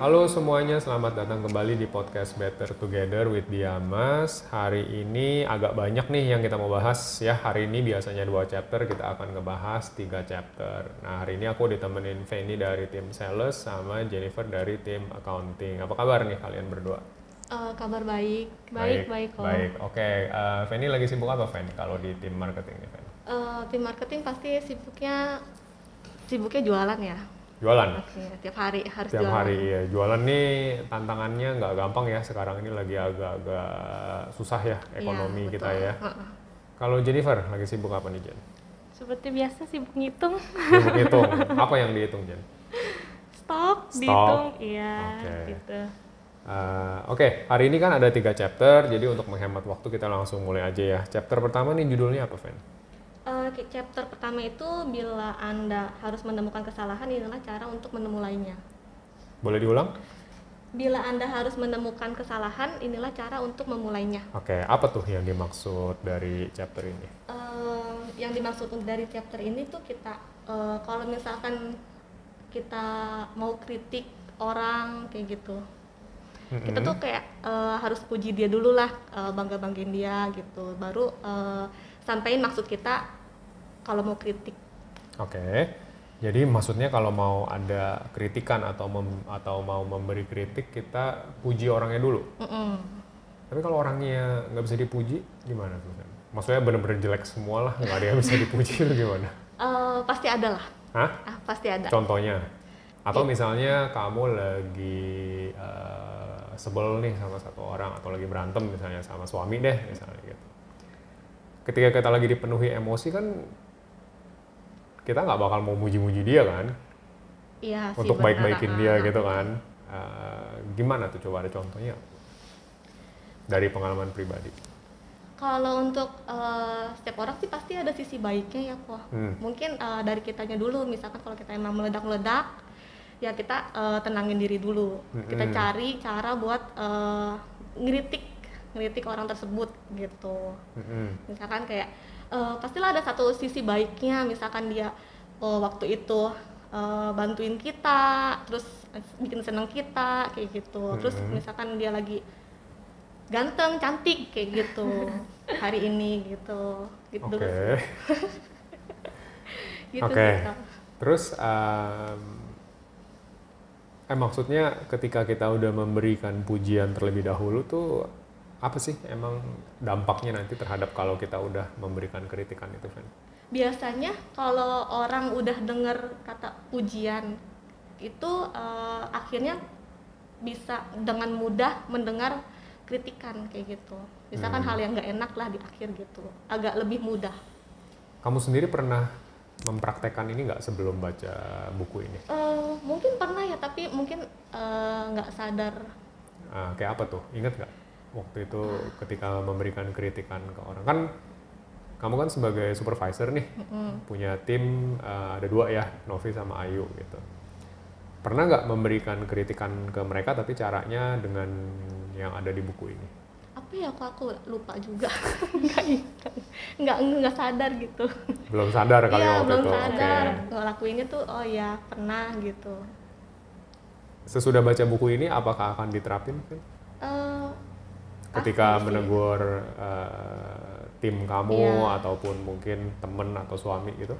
Halo semuanya, selamat datang kembali di podcast Better Together with Diamas. Hari ini agak banyak nih yang kita mau bahas ya. Hari ini biasanya dua chapter, kita akan ngebahas tiga chapter. Nah hari ini aku ditemenin Fanny dari tim sales sama Jennifer dari tim accounting. Apa kabar nih kalian berdua? Uh, kabar baik, baik, baik, kok. Baik, oke. Uh, Fanny lagi sibuk apa Fanny kalau di tim marketing nih Fanny? Uh, tim marketing pasti sibuknya sibuknya jualan ya. Jualan? Oke, tiap hari harus Tiap jualan. hari, iya. Jualan nih tantangannya nggak gampang ya. Sekarang ini lagi agak-agak susah ya ekonomi Iya, kita ya. Heeh. Kalau Jennifer lagi sibuk apa nih Jen? Seperti biasa sibuk ngitung Sibuk hitung. apa yang dihitung Jen? stok, Stok. dihitung, iya Oke. gitu. Uh, Oke, hari ini kan ada tiga chapter, jadi untuk menghemat waktu kita langsung mulai aja ya. Chapter pertama nih judulnya apa, Fen? Uh, chapter pertama itu bila anda harus menemukan kesalahan inilah cara untuk menemulainya. Boleh diulang? Bila anda harus menemukan kesalahan inilah cara untuk memulainya. Oke, apa tuh yang dimaksud dari chapter ini? Uh, yang dimaksud dari chapter ini tuh kita uh, kalau misalkan kita mau kritik orang kayak gitu kita tuh kayak eh, harus puji dia dulu lah bangga banggain dia gitu baru eh, sampein maksud kita kalau mau kritik Oke. Jadi maksudnya kalau mau ada kritikan atau mem- atau mau memberi kritik kita puji orangnya dulu. Mm-mm. Tapi kalau orangnya nggak bisa dipuji, gimana tuh? Maksudnya bener-bener jelek semua lah, nggak ada yang bisa dipuji itu gimana? Eh, pasti ada lah Hah? ah, pasti ada Contohnya? Atau misalnya kamu lagi eh, sebel nih sama satu orang atau lagi berantem misalnya sama suami deh misalnya gitu. Ketika kita lagi dipenuhi emosi kan kita nggak bakal mau muji-muji dia kan iya sih untuk baik-baikin dia ah, gitu kan. Eh, gimana tuh coba ada contohnya dari pengalaman pribadi? kalau untuk eh, setiap orang sih pasti ada sisi baiknya ya kok Hmm. mungkin eh, dari kitanya dulu misalkan kalau kita emang meledak-meledak ya kita eh, tenangin diri dulu kita Mm-mm. cari cara buat eh, ngeritik ngeritik orang tersebut gitu Mm-mm. misalkan kayak eh, pastilah ada satu sisi baiknya misalkan dia oh, waktu itu eh, bantuin kita terus bikin seneng kita kayak gitu terus Mhm. misalkan dia lagi ganteng cantik kayak gitu hari ini gitu gitu Oke. sih. gitu Oke. sih, Kak. Terus em, eh maksudnya ketika kita udah memberikan pujian terlebih dahulu tuh apa sih emang dampaknya nanti terhadap kalau kita udah memberikan kritikan itu, Fen? biasanya kalau orang udah denger kata pujian itu eh, akhirnya bisa dengan mudah mendengar kritikan kayak gitu misalkan Hmm. hal yang nggak enak lah di akhir gitu agak lebih mudah Kamu sendiri pernah mempraktekkan ini nggak sebelum baca buku ini? Eh, mungkin pernah ya tapi mungkin eh, nggak sadar Ah, kayak apa tuh? Ingat nggak waktu itu ketika memberikan kritikan ke orang. Kan kamu kan sebagai supervisor nih Mm-mm. punya tim eh, ada dua ya Novi sama Ayu gitu. Pernah nggak memberikan kritikan ke mereka tapi caranya dengan yang ada di buku ini? Apa ya kok aku lupa juga. Nggak ingat. nggak nggak sadar gitu. Belum sadar kali Iya, waktu belum itu sadar. oke. Ngelakuinnya tuh oh ya pernah gitu. Sesudah baca buku ini apakah akan diterapin Vin? Eh, ketika sih. menegur eh, tim kamu Iya. ataupun mungkin temen atau suami gitu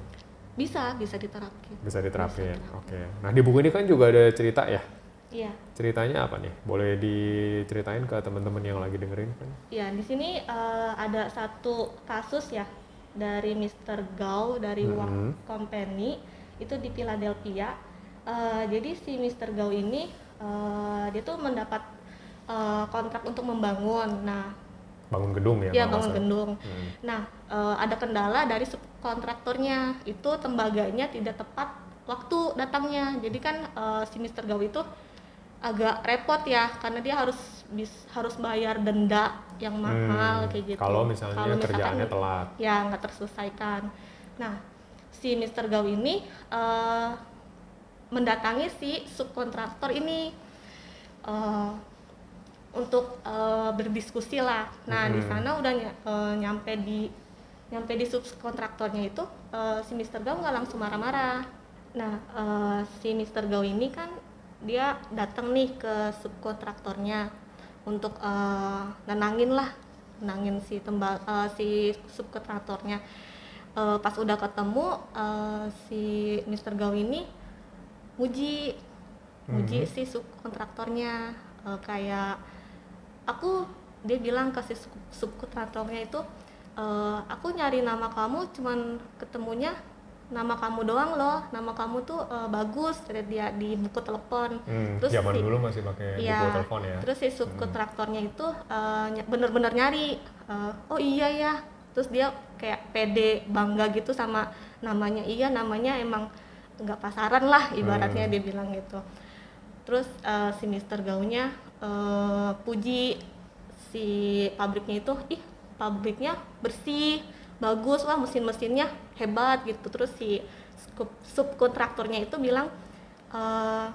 bisa bisa diterapkan bisa diterapin Bisa oke nah di buku ini kan juga ada cerita ya iya ceritanya apa nih boleh diceritain ke teman-teman yang lagi dengerin kan iya di sini eh, ada satu kasus ya dari Mr. Gao dari Mhm. Wang Company itu di Philadelphia Eh, jadi si Mr. Gao ini eh, dia tuh mendapat eh, kontrak untuk membangun nah bangun gedung ya ya nggak bangun gedung Hmm. Nah, eh, ada kendala dari subkontraktornya. Itu tembaganya tidak tepat waktu datangnya. Jadi kan eh, si Mr. Gao itu agak repot ya karena dia harus bis- harus bayar denda yang mahal Hmm, kayak gitu. kalau misalnya Kalau misalkan kerjaannya telat. Ya, nggak terselesaikan. Nah, si Mr. Gao ini eh, mendatangi si subkontraktor ini eh, untuk eh, berdiskusi lah. Nah di Mhm. sana udah ny- eh, nyampe di nyampe di subkontraktornya itu eh, si Mr. Gao nggak langsung marah-marah. Nah eh, si Mr. Gao ini kan dia datang nih ke subkontraktornya untuk eh, nenangin lah nenangin si temba eh, si subkontraktornya Eh, pas udah ketemu eh, si Mr. Gaw ini muji muji si subkontraktornya Eh, kayak aku dia bilang ke si subkontraktornya itu "Eh, aku nyari nama kamu cuman ketemunya nama kamu doang loh nama kamu tuh eh, bagus dia di buku telepon Hmm, Terus zaman si- dulu masih pakai buku telepon ya. Terus si subkontraktornya itu ny- bener-bener nyari, eh, oh iya ya. Terus dia kayak pede bangga gitu sama namanya. Iya namanya emang nggak pasaran lah ibaratnya Hmm. dia bilang gitu. Terus eh, si Mister Gaunya eh, puji si pabriknya itu, ih pabriknya bersih, bagus, wah mesin-mesinnya hebat gitu. Terus si sub- subkontraktornya itu bilang. eh,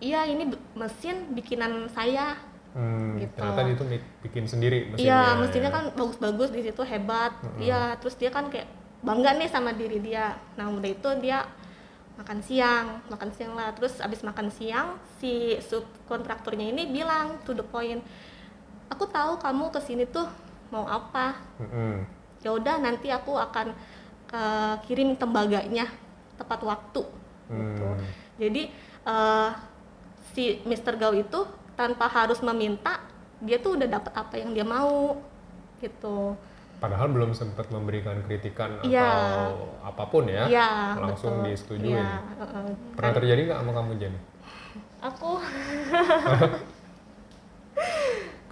iya ini mesin bikinan saya Hmm, gitu. ternyata itu mi- bikin sendiri mesinnya. iya mesinnya ya. kan bagus-bagus di situ hebat iya terus dia kan kayak bangga nih sama diri dia nah udah itu dia makan siang makan siang lah terus abis makan siang si subkontraktornya ini bilang to the point aku tahu kamu ke sini tuh mau apa Mm-mm. ya udah nanti aku akan eh, kirim tembaganya tepat waktu gitu. Hmm. Jadi eh, si Mr. Gao itu tanpa harus meminta dia tuh udah dapat apa yang dia mau gitu. Padahal belum sempat memberikan kritikan Iya. atau apa pun ya. Iya, langsung betul. disetujuin. Iya, heeh. Pernah terjadi nggak sama kamu Jen? Aku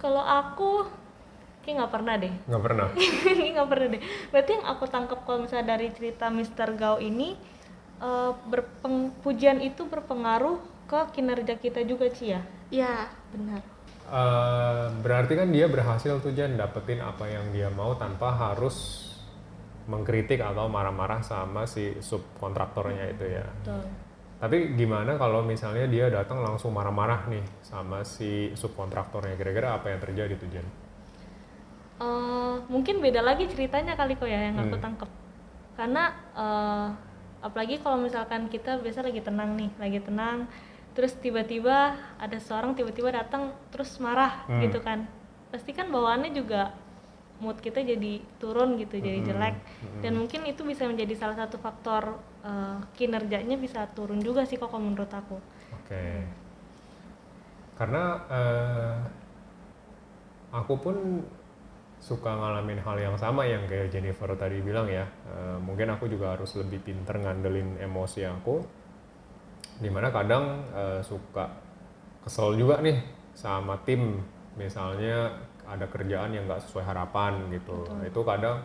kalau aku kayak nggak pernah deh. Nggak pernah. Ini nggak pernah deh. Berarti yang aku tangkap kalau misalnya dari cerita Mr. Gao ini eh, berpeng- pujian itu berpengaruh ke kinerja kita juga Ci ya. Iya, benar. Eh, berarti kan dia berhasil tuh Jen dapetin apa yang dia mau tanpa harus mengkritik atau marah-marah sama si subkontraktornya itu ya. Betul. Tapi gimana kalau misalnya dia datang langsung marah-marah nih sama si subkontraktornya? Kira-kira apa yang terjadi tuh Jen? Eh, mungkin beda lagi ceritanya kali kok ya yang aku Hmm. tangkep karena eh, apalagi kalau misalkan kita biasa lagi tenang nih lagi tenang terus tiba-tiba ada seorang tiba-tiba datang terus marah Hmm. gitu kan pasti kan bawaannya juga mood kita jadi turun gitu jadi Hmm. jelek dan mungkin itu bisa menjadi salah satu faktor eh, kinerjanya bisa turun juga sih kok menurut aku Oke. Karena eh, aku pun suka ngalamin hal yang sama yang kayak Jennifer tadi bilang ya. Eh, mungkin aku juga harus lebih pinter ngandelin emosi aku. Di mana kadang eh, suka kesel juga nih sama tim. Misalnya ada kerjaan yang nggak sesuai harapan gitu. Itu kadang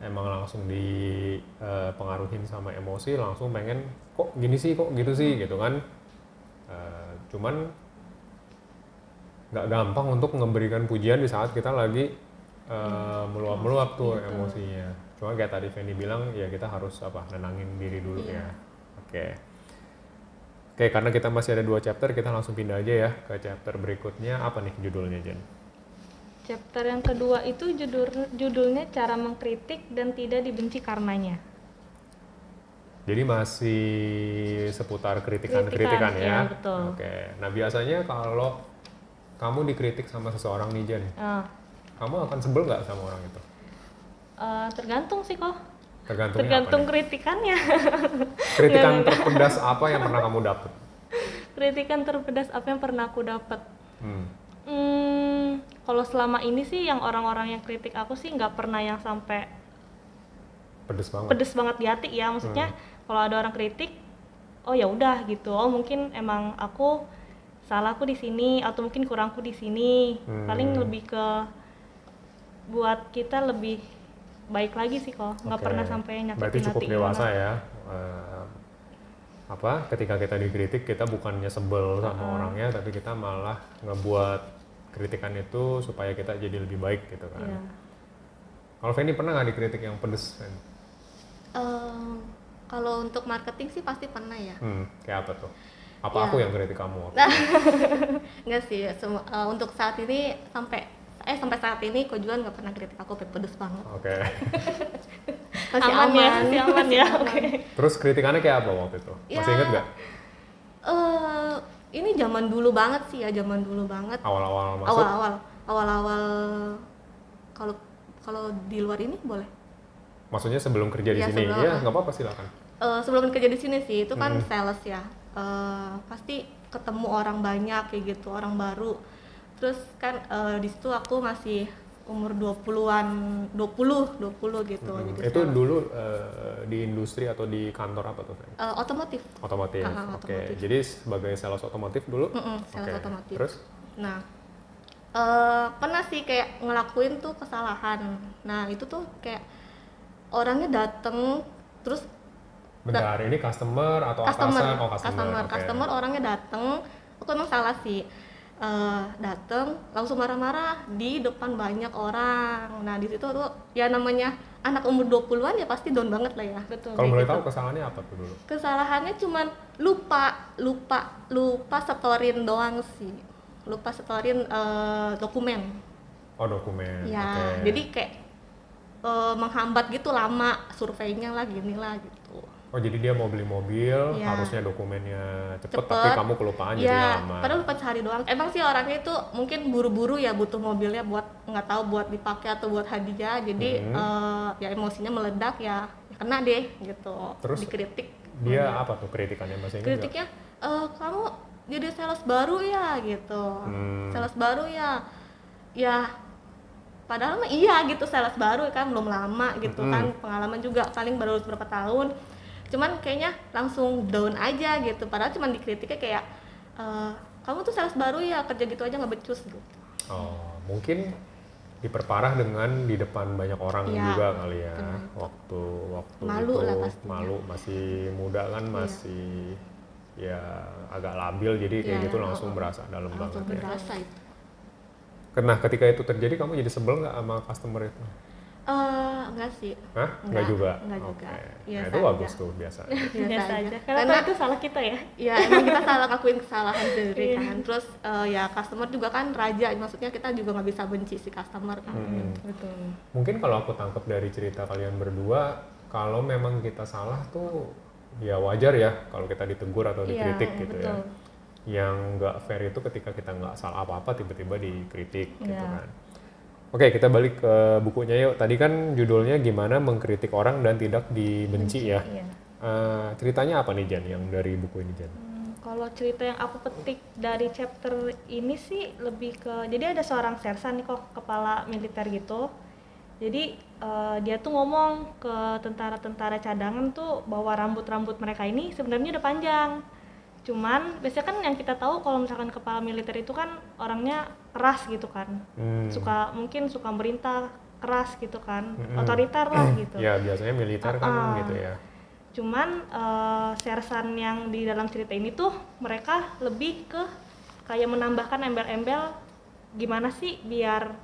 emang langsung dipengaruhin sama emosi langsung pengen kok gini sih kok gitu sih? Gitu kan. Eh, cuman nggak gampang untuk memberikan pujian di saat kita lagi eh, meluap-meluap tuh emosinya. Cuma kayak tadi Fendi bilang ya kita harus apa nenangin diri dulu ya. Oke oke karena kita masih ada dua chapter kita langsung pindah aja ya ke chapter berikutnya apa nih judulnya Jen chapter yang kedua itu judul judulnya cara mengkritik dan tidak dibenci karenanya Jadi masih seputar kritikan-kritikan Kritikan, ya. iya, betul. Oke. Nah biasanya kalau kamu dikritik sama seseorang nih Jen, Eh, kamu akan sebel nggak sama orang itu? eh, tergantung sih kok Tergantung. tergantung kritikannya Kritikan terpedas apa yang pernah kamu dapet? kritikan terpedas apa yang pernah aku dapat Hmm. hmm, kalau selama ini sih yang orang-orang yang kritik aku sih nggak pernah yang sampai Pedes banget. pedes banget di hati ya maksudnya kalau ada orang kritik oh ya udah gitu oh mungkin emang aku salahku di sini atau mungkin kurangku di sini Hmm. paling lebih ke buat kita lebih baik lagi sih kok nggak Oke. pernah sampai nyakitin Berarti cukup dewasa orang. ya. Eh, apa? Ketika kita dikritik kita bukannya sebel sama orangnya, tapi kita malah ngebuat kritikan itu supaya kita jadi lebih baik gitu kan. Iya. Kalau Fendi pernah nggak dikritik yang pedes? Fen? Eh, kalau untuk marketing sih pasti pernah ya. Hmm, kayak apa tuh? Apa Ya. aku yang kritik kamu? Enggak sih, semu- eh, untuk saat ini sampai eh sampai saat ini kok juga nggak pernah kritik aku pedes banget. Oke. Masih aman, ya aman, masih aman ya oke Terus kritikannya kayak apa waktu itu? Masih Ya. inget nggak? eh ini zaman dulu banget sih ya, zaman dulu banget. Awal-awal masuk. Awal-awal, awal-awal kalau kalau di luar ini boleh. Maksudnya sebelum kerja di Iya, sini. sebelum, Iya, ah. nggak apa-apa silakan. Eh, sebelum kerja di sini sih itu kan Hmm. sales ya Eh, pasti ketemu orang banyak kayak gitu orang baru terus kan eh, di situ aku masih umur 20-an 20 20 gitu Hmm, jadi Itu sales. dulu eh, di industri atau di kantor apa tuh? Eh, otomotif Otomotif. Oke. otomotif. Jadi sebagai sales otomotif dulu. Mm-mm, sales Oke. otomotif Terus? nah eh, pernah sih kayak ngelakuin tuh kesalahan nah itu tuh kayak orangnya dateng terus Bentar, ini customer atau customer, atasan? Oh, customer, customer. oke. customer orangnya dateng, aku emang salah sih, Eh dateng langsung marah-marah di depan banyak orang. Nah di situ tuh ya namanya anak umur 20-an ya pasti down banget lah ya. Betul. Kalau boleh gitu. tahu kesalahannya apa tuh dulu? Kesalahannya cuman lupa, lupa, lupa setorin doang sih, lupa setorin eh, dokumen. Oh, dokumen. Ya, Oke. jadi kayak eh, menghambat gitu lama surveinya lah gini lah gitu. Oh, jadi dia mau beli mobil, Iya. harusnya dokumennya cepet, Cepet. tapi kamu kelupaan jadi ya, lama. padahal lupa sehari doang. Emang sih orangnya itu mungkin buru-buru ya butuh mobilnya buat nggak tahu buat dipakai atau buat hadiah. Jadi Hmm. eh, ya emosinya meledak ya, ya kena deh gitu. Terus dikritik. Dia apa tuh kritikannya Inggris? nggak? Kritiknya "Eh, kamu jadi sales baru ya gitu. Hmm. Sales baru ya. Ya padahal mah iya gitu sales baru kan belum lama gitu Mm-mm. kan pengalaman juga paling baru beberapa tahun cuman kayaknya langsung down aja gitu padahal cuman dikritiknya kayak "Eh, kamu tuh sales baru ya kerja gitu aja nggak becus gitu Oh, mungkin diperparah dengan di depan banyak orang Iya, juga kali ya. benar. Waktu waktu Malu itu lah pastinya. malu masih muda kan Iya. masih ya agak labil jadi kayak Iya, gitu langsung oh, berasa dalam langsung banget ya. berasa itu Nah, ketika itu terjadi kamu jadi sebel nggak sama customer itu? Eh, enggak sih Hah? Nggak Enggak, juga? enggak juga. Oke. Nah, itu bagus aja. tuh biasa. biasa aja. Karena, Karena- itu salah kita ya. ya emang kita salah ngakuin kesalahan sendiri Iya. kan terus eh, ya customer juga kan raja maksudnya kita juga nggak bisa benci si customer kan Hmm. Betul. Mungkin kalau aku tangkap dari cerita kalian berdua, kalau memang kita salah tuh ya wajar ya kalau kita ditegur atau Iya, dikritik gitu ya. betul. Yang nggak fair itu ketika kita nggak salah apa-apa tiba-tiba dikritik gitu Iya. kan. Oke, kita balik ke bukunya yuk. Tadi kan judulnya gimana mengkritik orang dan tidak dibenci ya. Iya. Eh, ceritanya apa nih Jan yang dari buku ini Jan? Hmm, kalau cerita yang aku petik dari chapter ini sih lebih ke jadi ada seorang sersan nih kok kepala militer gitu. Jadi eh, dia tuh ngomong ke tentara-tentara cadangan tuh bahwa rambut-rambut mereka ini sebenarnya udah panjang. Cuman biasanya kan yang kita tahu kalau misalkan kepala militer itu kan orangnya keras gitu kan. Hmm. Suka mungkin suka merintah keras gitu kan. Mm-mm. Otoriter lah gitu. Ya biasanya militer kan Ah, ah. gitu ya. Cuman eh, sersan yang di dalam cerita ini tuh mereka lebih ke kayak menambahkan embel-embel gimana sih biar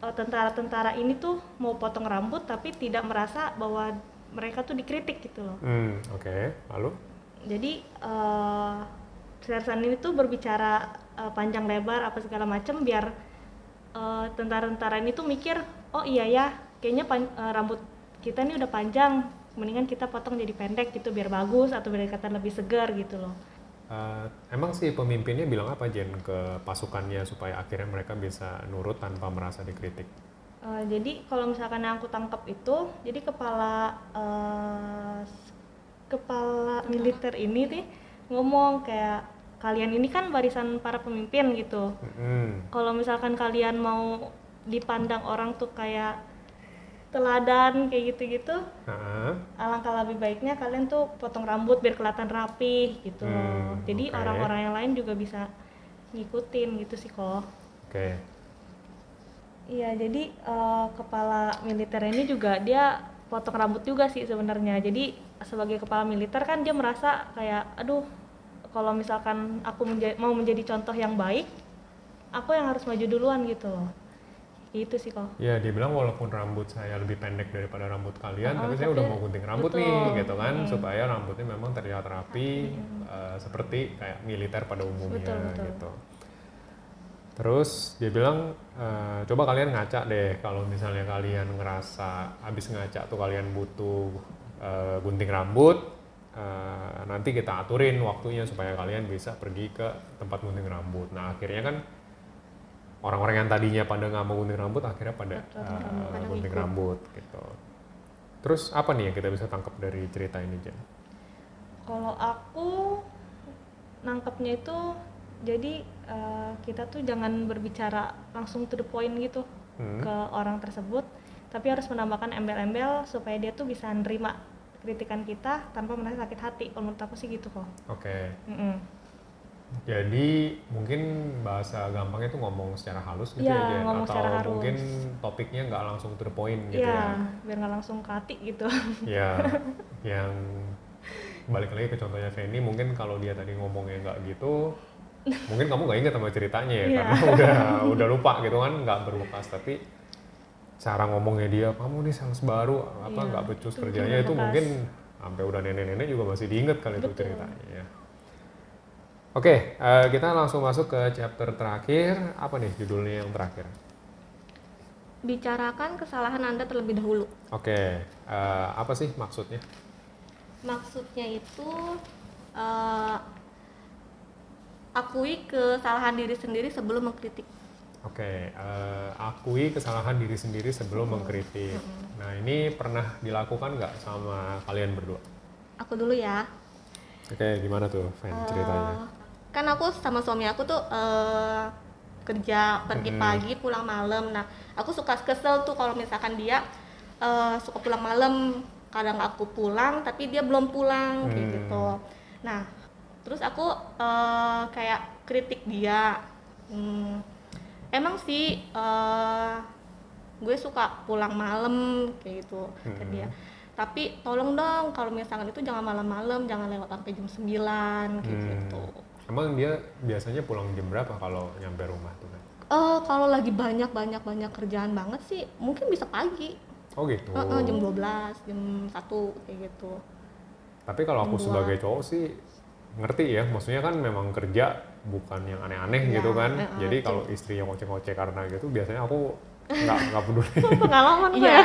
eh, tentara-tentara ini tuh mau potong rambut tapi tidak merasa bahwa mereka tuh dikritik gitu loh. Hmm, oke. Lalu? Jadi eh, sersan ini tuh berbicara eh, panjang lebar apa segala macam biar eh, tentara-tentara ini tuh mikir oh iya ya kayaknya pan- eh, rambut kita ini udah panjang mendingan kita potong jadi pendek gitu biar bagus atau biar kelihatan lebih segar gitu loh. Eh, emang sih pemimpinnya bilang apa Jen ke pasukannya supaya akhirnya mereka bisa nurut tanpa merasa dikritik? Eh, jadi kalau misalkan yang aku tangkap itu jadi kepala s- kepala militer ini nih ngomong kayak kalian ini kan barisan para pemimpin gitu. Hmm, kalau misalkan kalian mau dipandang orang tuh kayak teladan kayak gitu-gitu Heeh. alangkah lebih baiknya kalian tuh potong rambut biar kelihatan rapi gitu Hmm, jadi oke. orang-orang yang lain juga bisa ngikutin gitu sih kok Oke. iya jadi eh, kepala militer ini juga dia potong rambut juga sih sebenarnya jadi sebagai kepala militer kan dia merasa kayak aduh kalau misalkan aku menja- mau menjadi contoh yang baik aku yang harus maju duluan gitu loh itu sih kok Ya dia bilang walaupun rambut saya lebih pendek daripada rambut kalian, Ah, tapi saya udah mau gunting rambut betul. nih, gitu kan, Hmm. supaya rambutnya memang terlihat rapi, eh, seperti kayak militer pada umumnya, Betul, betul. gitu. Terus dia bilang, eh, coba kalian ngaca deh, kalau misalnya kalian ngerasa habis ngaca tuh kalian butuh eh, gunting rambut, uh, nanti kita aturin waktunya supaya kalian bisa pergi ke tempat gunting rambut. Nah akhirnya kan orang-orang yang tadinya pada nggak mau gunting rambut akhirnya pada uh, gunting rambut gitu. Terus apa nih yang kita bisa tangkap dari cerita ini Jen? Kalau aku nangkepnya itu jadi uh, kita tuh jangan berbicara langsung to the point gitu hmm. ke orang tersebut, tapi harus menambahkan embel-embel supaya dia tuh bisa nerima kritikan kita tanpa merasa sakit hati. Kalau menurut aku sih gitu kok. Oke. Okay. Mm -mm. Jadi mungkin bahasa gampangnya tuh ngomong secara halus gitu ya, ya, ngomong atau secara halus. mungkin topiknya nggak langsung to the point gitu ya. ya. biar nggak langsung ke hati gitu. Ya, yang balik lagi ke contohnya Feni, mungkin kalau dia tadi ngomongnya nggak gitu, mungkin kamu nggak inget sama ceritanya ya, yeah. karena udah udah lupa gitu kan, nggak berbekas. Tapi cara ngomongnya dia, kamu nih sales baru, apa iya, nggak becus kerjanya itu mungkin sampai udah nenek-nenek juga masih diinget kali itu ceritanya. Ya. Oke, uh, kita langsung masuk ke chapter terakhir. Apa nih judulnya yang terakhir? Bicarakan kesalahan Anda terlebih dahulu. Oke, uh, apa sih maksudnya? Maksudnya itu akui kesalahan diri sendiri sebelum mengkritik. Oke, uh, akui kesalahan diri sendiri sebelum hmm. mengkritik. Hmm. Nah, ini pernah dilakukan nggak sama kalian berdua? Aku dulu ya. Oke, gimana tuh, Fan, ceritanya? kan aku sama suami aku tuh uh, kerja pergi hmm. pagi pulang malam nah aku suka kesel tuh kalau misalkan dia uh, suka pulang malam kadang aku pulang tapi dia belum pulang hmm. kayak gitu nah terus aku uh, kayak kritik dia hmm, emang sih uh, gue suka pulang malam kayak gitu hmm. ke dia tapi tolong dong kalau misalkan itu jangan malam-malam jangan lewat sampai jam 9 kayak hmm. gitu Emang dia biasanya pulang jam berapa kalau nyampe rumah tuh kan? Uh, kalau lagi banyak banyak banyak kerjaan banget sih mungkin bisa pagi. Oh gitu. Uh, uh, jam 12, jam 1 kayak gitu. Tapi kalau aku sebagai cowok sih ngerti ya, maksudnya kan memang kerja bukan yang aneh-aneh ya, gitu kan. Uh, Jadi kalau istrinya ngoceh-ngoceh karena gitu biasanya aku nggak nggak peduli. Pengalaman iya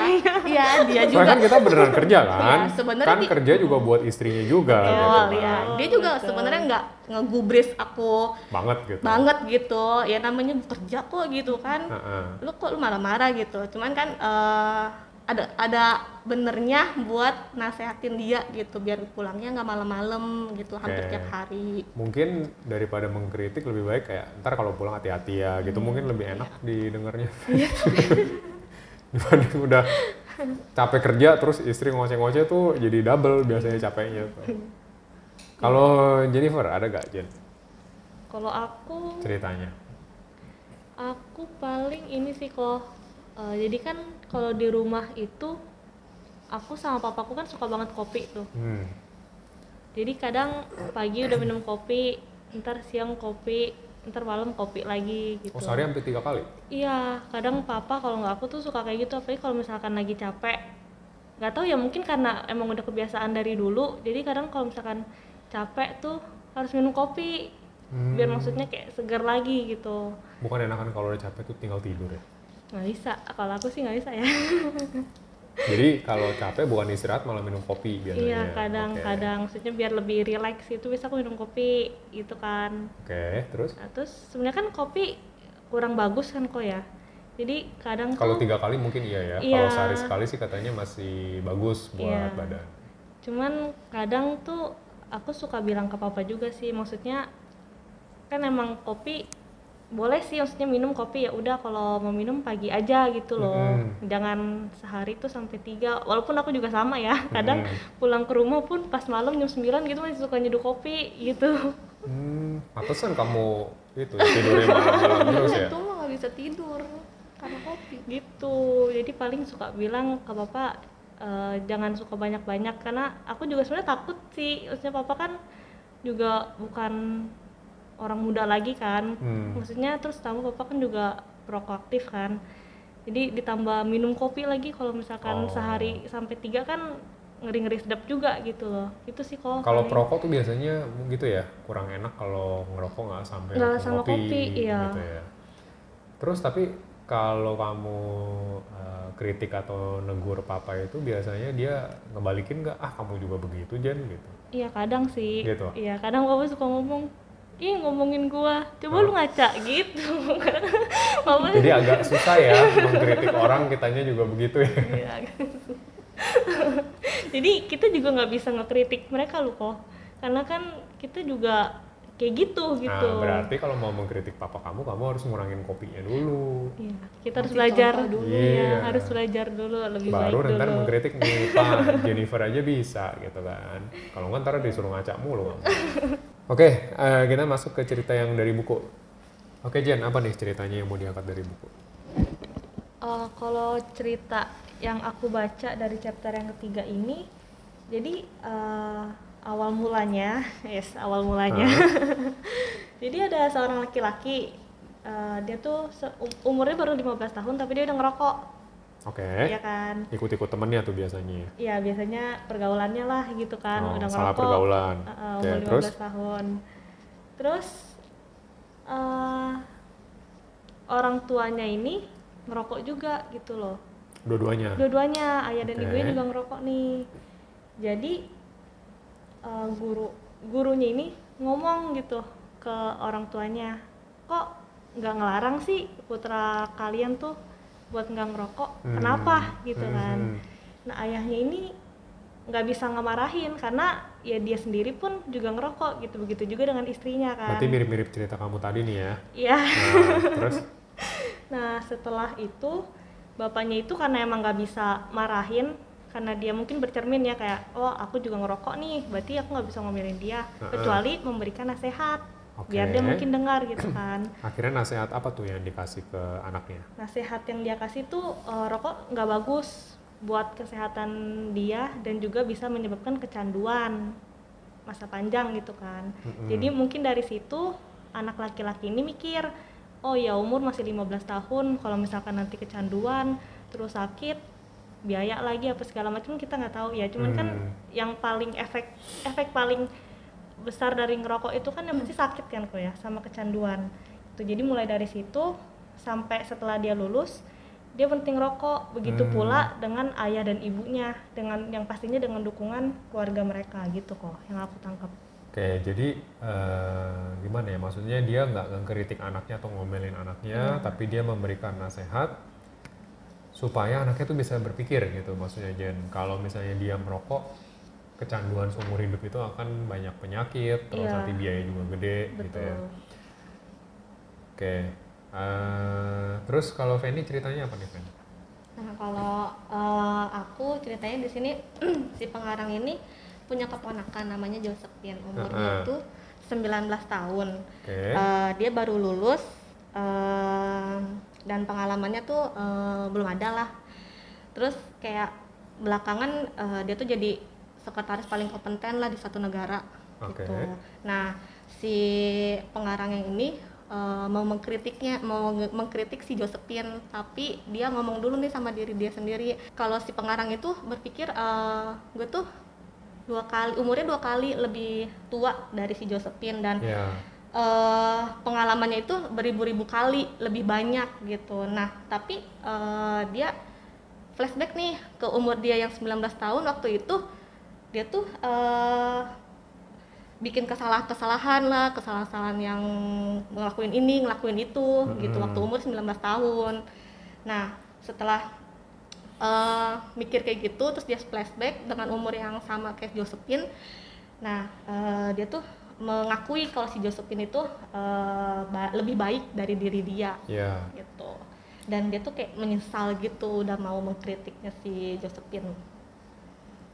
iya dia juga. Soalnya kan kita beneran kerja kan. ya, sebenarnya kan di, kerja juga buat istrinya juga betul, gitu kan. ya dia juga sebenarnya nggak ngegubris aku banget gitu. banget gitu. Ya namanya kerja kok gitu kan. Uh -uh. lu kok lu marah-marah gitu. Cuman kan uh, ada ada benernya buat nasehatin dia gitu biar pulangnya nggak malam-malam gitu hampir tiap hari. Mungkin daripada mengkritik lebih baik kayak ntar kalau pulang hati-hati ya gitu. Hmm, mungkin lebih enak iya. didengarnya. Iya. dibanding udah capek kerja terus istri ngoceh-ngoceh tuh jadi double biasanya capeknya tuh. Kalau Jennifer ada gak Jen? Kalau aku ceritanya. Aku paling ini sih kok uh, jadi kan kalau di rumah itu aku sama papaku kan suka banget kopi tuh hmm. jadi kadang pagi udah minum kopi ntar siang kopi ntar malam kopi lagi gitu. Oh sehari sampai tiga kali? Iya, kadang papa kalau nggak aku tuh suka kayak gitu, apalagi kalau misalkan lagi capek. Nggak tahu ya mungkin karena emang udah kebiasaan dari dulu, jadi kadang kalau misalkan capek tuh harus minum kopi, hmm. biar maksudnya kayak segar lagi gitu. Bukan enakan kalau udah capek tuh tinggal tidur ya? Nggak bisa kalau aku sih nggak bisa ya. Jadi kalau capek bukan istirahat malah minum kopi biasanya. Iya kadang-kadang okay. maksudnya biar lebih rileks itu bisa aku minum kopi gitu kan. Oke okay, terus? Nah, terus sebenarnya kan kopi kurang bagus kan kok ya. Jadi kadang kalau tiga kali mungkin iya ya. Iya, kalau sehari sekali sih katanya masih bagus buat iya. badan. Cuman kadang tuh aku suka bilang ke papa juga sih maksudnya kan emang kopi boleh sih maksudnya minum kopi ya udah kalau mau minum pagi aja gitu loh. Mm. jangan sehari tuh sampai tiga walaupun aku juga sama ya. Kadang mm. pulang ke rumah pun pas malam jam 9 gitu masih suka nyeduh kopi gitu. Hmm, pantesan kamu itu ya, tidurnya terus ya? Itu nggak bisa tidur karena kopi. Gitu. Jadi paling suka bilang ke bapak uh, jangan suka banyak-banyak karena aku juga sebenarnya takut sih. Maksudnya papa kan juga bukan orang muda lagi kan hmm. maksudnya terus tamu bapak kan juga proaktif kan jadi ditambah minum kopi lagi kalau misalkan oh. sehari sampai tiga kan ngeri ngeri sedap juga gitu loh itu sih kok kalau perokok tuh biasanya gitu ya kurang enak kalau ngerokok nggak sampai nggak sama kopi, kopi iya. gitu ya terus tapi kalau kamu uh, kritik atau negur papa itu biasanya dia ngebalikin nggak ah kamu juga begitu Jen gitu Iya kadang sih. Gitu? Iya kadang papa suka ngomong, ih ngomongin gua, coba lu Oh. ngaca gitu. Jadi agak susah ya mengkritik orang, kitanya juga begitu ya. Iya. Jadi kita juga nggak bisa ngekritik mereka loh kok, karena kan kita juga kayak gitu gitu. Nah, berarti kalau mau mengkritik papa kamu, kamu harus ngurangin kopinya dulu. Iya, kita harus belajar dulu. Iya, Iya. harus belajar dulu lebih Baru baik ntar dulu. mengkritik nih, Pak, Jennifer aja bisa gitu kan. Kalau nggak ntar disuruh ngaca mulu kamu. Oke, eh, kita masuk ke cerita yang dari buku. Oke Jen, apa nih ceritanya yang mau diangkat dari buku? Eh, kalau cerita yang aku baca dari chapter yang ketiga ini, jadi eh, awal mulanya, yes awal mulanya. jadi ada seorang laki-laki, eh, dia tuh um- umurnya baru 15 tahun tapi dia udah ngerokok, Oke, ya kan? ikut-ikut temennya tuh biasanya. Iya biasanya pergaulannya lah gitu kan, Oh, udah salah ngerokok. pergaulan. Uh, uh, Oke, umur 15 terus? tahun. Terus eh, orang tuanya ini ngerokok juga gitu loh. Dua-duanya. Dua-duanya ayah dan Oke. ibunya juga ngerokok nih. Jadi eh, guru gurunya ini ngomong gitu ke orang tuanya, kok nggak ngelarang sih putra kalian tuh buat nggak ngerokok? Hmm. Kenapa gitu kan? Mhm. Nah ayahnya ini nggak bisa ngemarahin karena ya dia sendiri pun juga ngerokok gitu begitu juga dengan istrinya kan. Berarti mirip-mirip cerita kamu tadi nih ya. Iya. Nah, terus? Nah setelah itu bapaknya itu karena emang nggak bisa marahin karena dia mungkin bercermin ya kayak oh aku juga ngerokok nih berarti aku nggak bisa ngomelin dia kecuali memberikan nasihat Oke. biar dia mungkin dengar gitu kan. Akhirnya nasihat apa tuh yang dikasih ke anaknya? Nasihat yang dia kasih tuh eh, rokok nggak bagus buat kesehatan dia dan juga bisa menyebabkan kecanduan masa panjang gitu kan. Mm-mm. Jadi mungkin dari situ anak laki-laki ini mikir, oh ya umur masih 15 tahun, kalau misalkan nanti kecanduan terus sakit, biaya lagi apa segala macam kita nggak tahu ya. Cuman kan Hmm. yang paling efek efek paling besar dari ngerokok itu kan yang pasti sakit kan kok ya sama kecanduan. Itu jadi mulai dari situ sampai setelah dia lulus dia penting rokok begitu Hmm. pula dengan ayah dan ibunya dengan yang pastinya dengan dukungan keluarga mereka gitu kok yang aku tangkap Oke, jadi eh, gimana ya? Maksudnya dia nggak ngekritik anaknya atau ngomelin anaknya, tapi dia memberikan nasihat supaya anaknya tuh bisa berpikir gitu. Maksudnya Jen, kalau misalnya dia merokok, kecanduan seumur hidup itu akan banyak penyakit, terus Iya. nanti biaya juga gede gitu betul ya. Oke, eh, terus kalau Feni ceritanya apa nih Fen? Nah, kalau eh, aku ceritanya di sini si pengarang ini punya keponakan namanya Josephine. Umurnya itu 19 tahun. Oke, Eh, dia baru lulus eh, dan pengalamannya tuh eh, belum ada lah. Terus kayak belakangan eh, dia tuh jadi sekretaris paling kompeten lah di satu negara Oke. gitu. Nah, si pengarang yang ini eh, mau mengkritiknya, mau mengkritik si Josephine, tapi dia ngomong dulu nih sama diri dia sendiri. Kalau si pengarang itu berpikir eh, gue tuh dua kali umurnya dua kali lebih tua dari si Josephine dan ya, eh, pengalamannya itu beribu-ribu kali lebih banyak gitu. Nah, tapi eh, dia flashback nih ke umur dia yang 19 tahun waktu itu dia tuh eh, bikin kesalahan-kesalahan lah, kesalahan-kesalahan yang ngelakuin ini, ngelakuin itu gitu Mm-mm. waktu umur 19 tahun. Nah, setelah eh, mikir kayak gitu terus dia flashback dengan umur yang sama kayak Josephine. Nah, eh, dia tuh mengakui kalau si Josephine itu eh, ba- lebih baik dari diri dia ya. gitu. Dan dia tuh kayak menyesal gitu udah mau mengkritiknya si Josephine.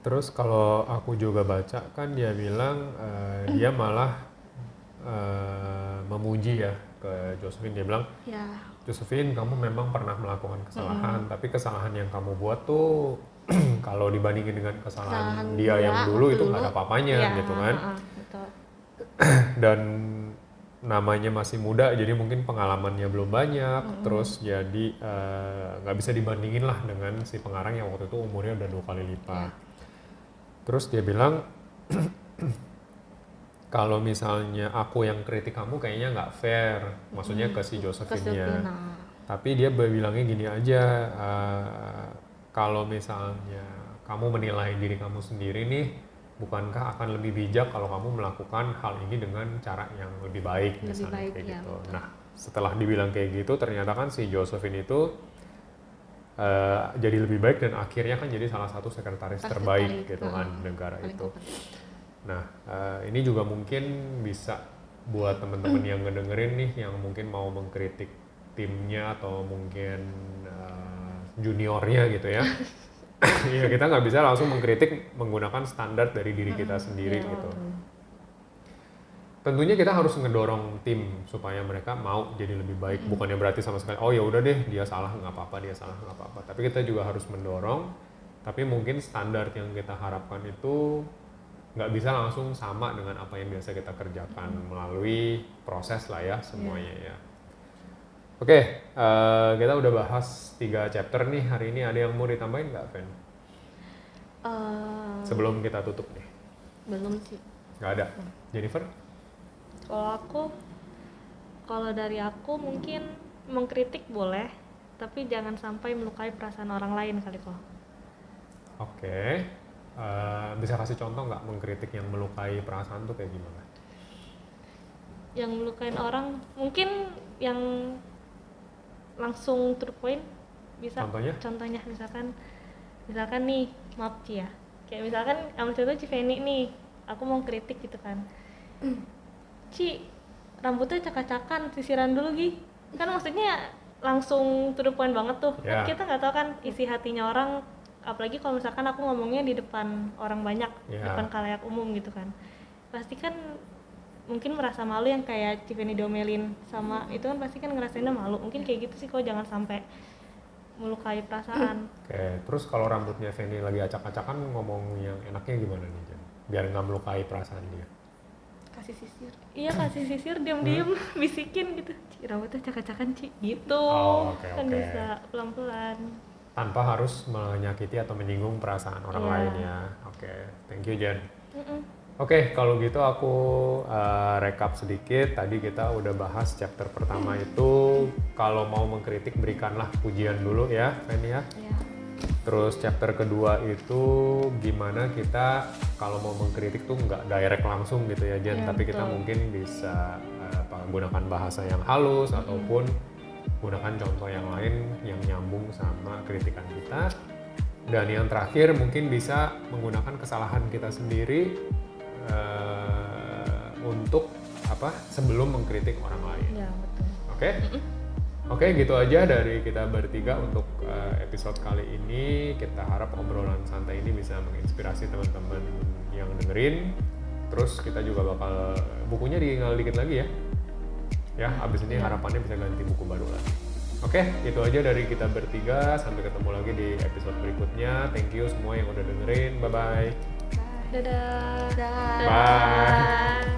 Terus kalau aku juga baca kan dia bilang eh, dia malah eh, memuji ya ke Josephine. Dia bilang Ya, Josephine kamu memang pernah melakukan kesalahan tapi kesalahan yang kamu buat tuh kalau dibandingin dengan kesalahan kesalahan dia yang dulu itu nggak ada apa-apanya ya, gitu kan. betul. dan namanya masih muda jadi mungkin pengalamannya belum banyak. Terus jadi eh, nggak bisa dibandingin lah dengan si pengarang yang waktu itu umurnya udah dua kali lipat terus dia bilang kalau misalnya aku yang kritik kamu kayaknya nggak fair. Maksudnya ke si Josephine-nya Josephine, tapi dia bilangnya gini aja eh, kalau misalnya kamu menilai diri kamu sendiri nih bukankah akan lebih bijak kalau kamu melakukan hal ini dengan cara yang lebih baik? Lebih misalnya baik, kayak ya, gitu. betul. Nah, setelah dibilang kayak gitu ternyata kan si Josephine itu eh, jadi lebih baik dan akhirnya kan jadi salah satu sekretaris Pasti terbaik gitu kan heeh. negara Paling itu. Nah, eh, ini juga mungkin bisa buat teman-teman yang ngedengerin nih yang mungkin mau mengkritik timnya atau mungkin eh, juniornya gitu ya. Iya, kita nggak bisa langsung mengkritik menggunakan standar dari diri kita sendiri iya, gitu. Tentunya kita harus ngedorong tim supaya mereka mau jadi lebih baik. Bukannya berarti sama sekali, oh ya udah deh dia salah nggak apa-apa, dia salah nggak apa-apa. Tapi kita juga harus mendorong. Tapi mungkin standar yang kita harapkan itu nggak bisa langsung sama dengan apa yang biasa kita kerjakan melalui proses lah ya semuanya ya. Oke, eh, kita udah bahas tiga chapter nih hari ini. Ada yang mau ditambahin nggak, Fen? Eh, Sebelum kita tutup nih, belum sih. nggak ada. Jennifer? Kalau aku, kalau dari aku mungkin mengkritik boleh, tapi jangan sampai melukai perasaan orang lain kali kok. Oke, Eh, bisa kasih contoh nggak mengkritik yang melukai perasaan tuh kayak gimana? Yang melukain orang, mungkin yang langsung to the point bisa. Contohnya? Contohnya misalkan, misalkan nih, maaf Ci ya, kayak misalkan ambil contoh Civeni nih, aku mau kritik gitu kan. Ci, rambutnya cakak-cakan, sisiran dulu Gi. Kan maksudnya langsung to the point banget tuh. Kan kita nggak tahu kan isi hatinya orang, apalagi kalau misalkan aku ngomongnya di depan orang banyak, Ya. depan kalayak umum gitu kan. Pasti kan mungkin merasa malu yang kayak Civeni diomelin sama itu kan pasti kan ngerasainnya malu. Mungkin kayak gitu sih kok jangan sampai melukai perasaan. Oke, terus kalau rambutnya Feni lagi acak-acakan ngomong yang enaknya gimana nih Jen? Biar nggak melukai perasaan dia. Kasih sisir. Iya kasih sisir diam-diam bisikin gitu. Ci, rambutnya cakak-cakan Ci gitu. Oh, oke, kan oke. bisa pelan-pelan. Tanpa harus menyakiti atau menyinggung perasaan orang Iya. lain ya. Oke, thank you Jen. Mm-mm. Oke, kalau gitu aku uh, rekap sedikit. Tadi kita udah bahas chapter pertama itu kalau mau mengkritik berikanlah pujian dulu ya, Feni ya. Ya. Terus chapter kedua itu gimana kita kalau mau mengkritik tuh nggak direct langsung gitu ya Jen, Iya, tapi kita mungkin bisa apa, gunakan bahasa yang halus ataupun gunakan contoh yang lain yang nyambung sama kritikan kita. Dan yang terakhir mungkin bisa menggunakan kesalahan kita sendiri eh, untuk apa sebelum mengkritik orang lain. Ya betul. Oke? Oke, gitu aja dari kita bertiga untuk uh, episode kali ini. Kita harap obrolan santai ini bisa menginspirasi teman-teman yang dengerin. Terus kita juga bakal bukunya tinggal dikit lagi ya. Ya, abis ini harapannya bisa ganti buku baru lagi. Oke, itu aja dari kita bertiga. Sampai ketemu lagi di episode berikutnya. Thank you semua yang udah dengerin. Bye bye. Dadah. Dah. Bye.